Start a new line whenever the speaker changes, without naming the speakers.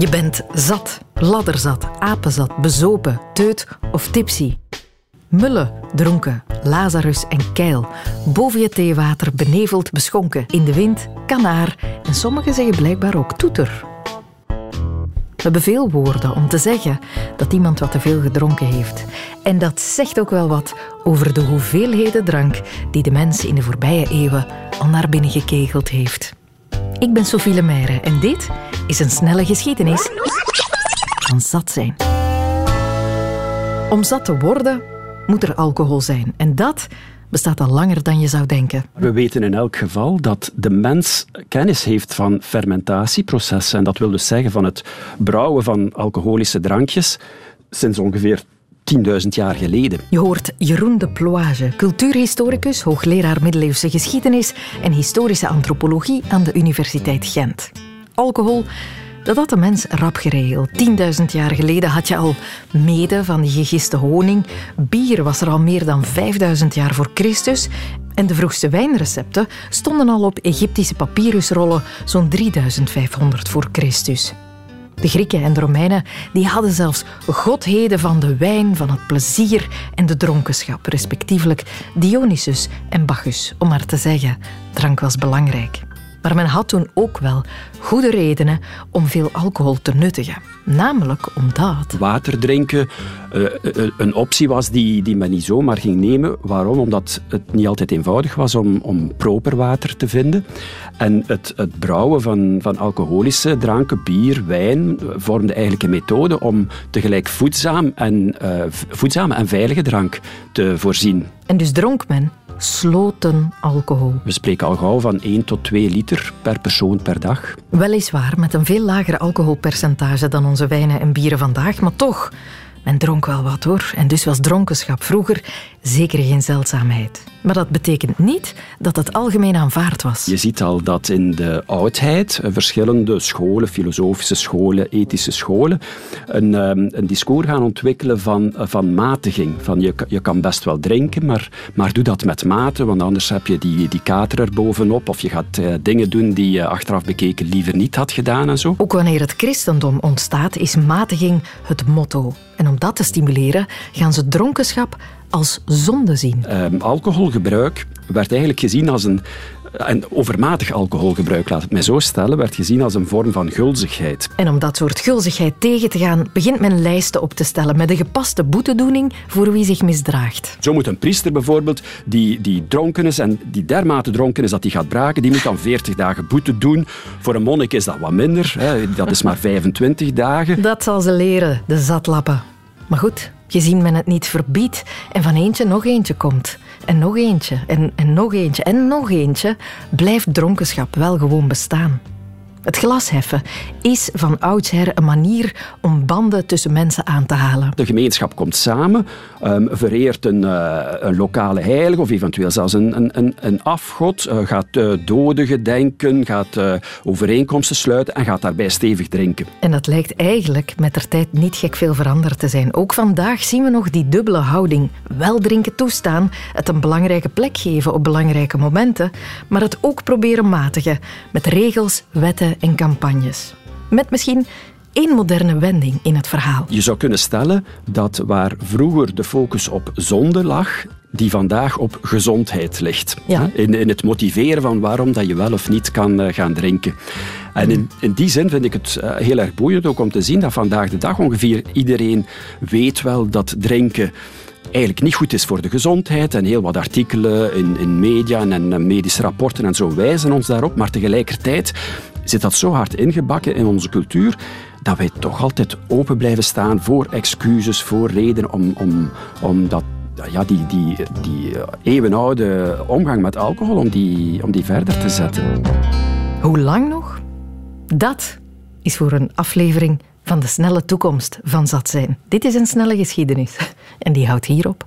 Je bent zat, ladderzat, apenzat, bezopen, teut of tipsy. Mullen, dronken, Lazarus en keil. Boven je theewater, beneveld, beschonken. In de wind, kanaar. En sommigen zeggen blijkbaar ook toeter. We hebben veel woorden om te zeggen dat iemand wat te veel gedronken heeft. En dat zegt ook wel wat over de hoeveelheden drank die de mens in de voorbije eeuwen al naar binnen gekegeld heeft. Ik ben Sophie Lemaire en dit is een snelle geschiedenis van zat zijn. Om zat te worden moet er alcohol zijn. En dat bestaat al langer dan je zou denken.
We weten in elk geval dat de mens kennis heeft van fermentatieprocessen. En dat wil dus zeggen van het brouwen van alcoholische drankjes sinds ongeveer 10.000 jaar geleden.
Je hoort Jeroen de Ploage, cultuurhistoricus, hoogleraar middeleeuwse geschiedenis en historische antropologie aan de Universiteit Gent. Alcohol dat had de mens rap geregeld. 10.000 jaar geleden had je al mede van die gegiste honing. Bier was er al meer dan 5000 jaar voor Christus. En de vroegste wijnrecepten stonden al op Egyptische papyrusrollen zo'n 3500 voor Christus. De Grieken en de Romeinen die hadden zelfs godheden van de wijn, van het plezier en de dronkenschap, respectievelijk Dionysus en Bacchus, om maar te zeggen. Drank was belangrijk. Maar men had toen ook wel goede redenen om veel alcohol te nuttigen. Namelijk omdat...
Water drinken uh, een optie was die, die men niet zomaar ging nemen. Waarom? Omdat het niet altijd eenvoudig was om, om proper water te vinden. En het, het brouwen van, van alcoholische dranken, bier, wijn, vormde eigenlijk een methode om tegelijk voedzaam en, uh, voedzame en veilige drank te voorzien.
En dus dronk men sloten alcohol.
We spreken al gauw van 1 tot 2 liter per persoon per dag.
Weliswaar met een veel lager alcoholpercentage dan onze wijnen en bieren vandaag, maar toch, men dronk wel wat hoor. En dus was dronkenschap vroeger zeker geen zeldzaamheid. Maar dat betekent niet dat het algemeen aanvaard was.
Je ziet al dat in de oudheid verschillende scholen, filosofische scholen, ethische scholen, een, ehm, een discours gaan ontwikkelen van, van matiging. Van je, je kan best wel drinken, maar, maar doe dat met mate, want anders heb je die, die kater er bovenop of je gaat dingen doen die je achteraf bekeken liever niet had gedaan en zo.
Ook wanneer het christendom ontstaat, is matiging het motto. En om dat te stimuleren, gaan ze dronkenschap als zonde zien?
Um, alcoholgebruik werd eigenlijk gezien als een en overmatig alcoholgebruik, laat het mij zo stellen, werd gezien als een vorm van gulzigheid.
En om dat soort gulzigheid tegen te gaan, begint men lijsten op te stellen met een gepaste boetedoening voor wie zich misdraagt.
Zo moet een priester bijvoorbeeld, die, die dronken is en die dermate dronken is dat hij gaat braken, die moet dan 40 dagen boete doen. Voor een monnik is dat wat minder, hè. dat is maar 25 dagen.
Dat zal ze leren, de zatlappen. Maar goed, gezien men het niet verbiedt en van eentje nog eentje komt. En nog eentje, en, en nog eentje, en nog eentje, blijft dronkenschap wel gewoon bestaan. Het glasheffen is van oudsher een manier om banden tussen mensen aan te halen.
De gemeenschap komt samen, um, vereert een, uh, een, lokale heilige of eventueel zelfs een, een, een afgod, uh, gaat uh, doden gedenken, gaat overeenkomsten sluiten en gaat daarbij stevig drinken.
En dat lijkt eigenlijk met de tijd niet gek veel veranderd te zijn. Ook vandaag zien we nog die dubbele houding. Wel drinken toestaan, het een belangrijke plek geven op belangrijke momenten, maar het ook proberen matigen met regels, wetten en campagnes. Met misschien één moderne wending in het verhaal.
Je zou kunnen stellen dat waar vroeger de focus op zonde lag, die vandaag op gezondheid ligt.
Ja.
In, in het motiveren van waarom dat je wel of niet kan uh, gaan drinken. En in, in die zin vind ik het uh, heel erg boeiend ook om te zien dat vandaag de dag ongeveer iedereen weet wel dat drinken eigenlijk niet goed is voor de gezondheid. En heel wat artikelen in, in media en, en medische rapporten en zo wijzen ons daarop. Maar tegelijkertijd zit dat zo hard ingebakken in onze cultuur dat wij toch altijd open blijven staan voor excuses, voor redenen om, om, om dat ja, die, die, die eeuwenoude omgang met alcohol, om die, om die verder te zetten.
Hoe lang nog? Dat is voor een aflevering van de snelle toekomst van zat zijn. Dit is een snelle geschiedenis en die houdt hierop.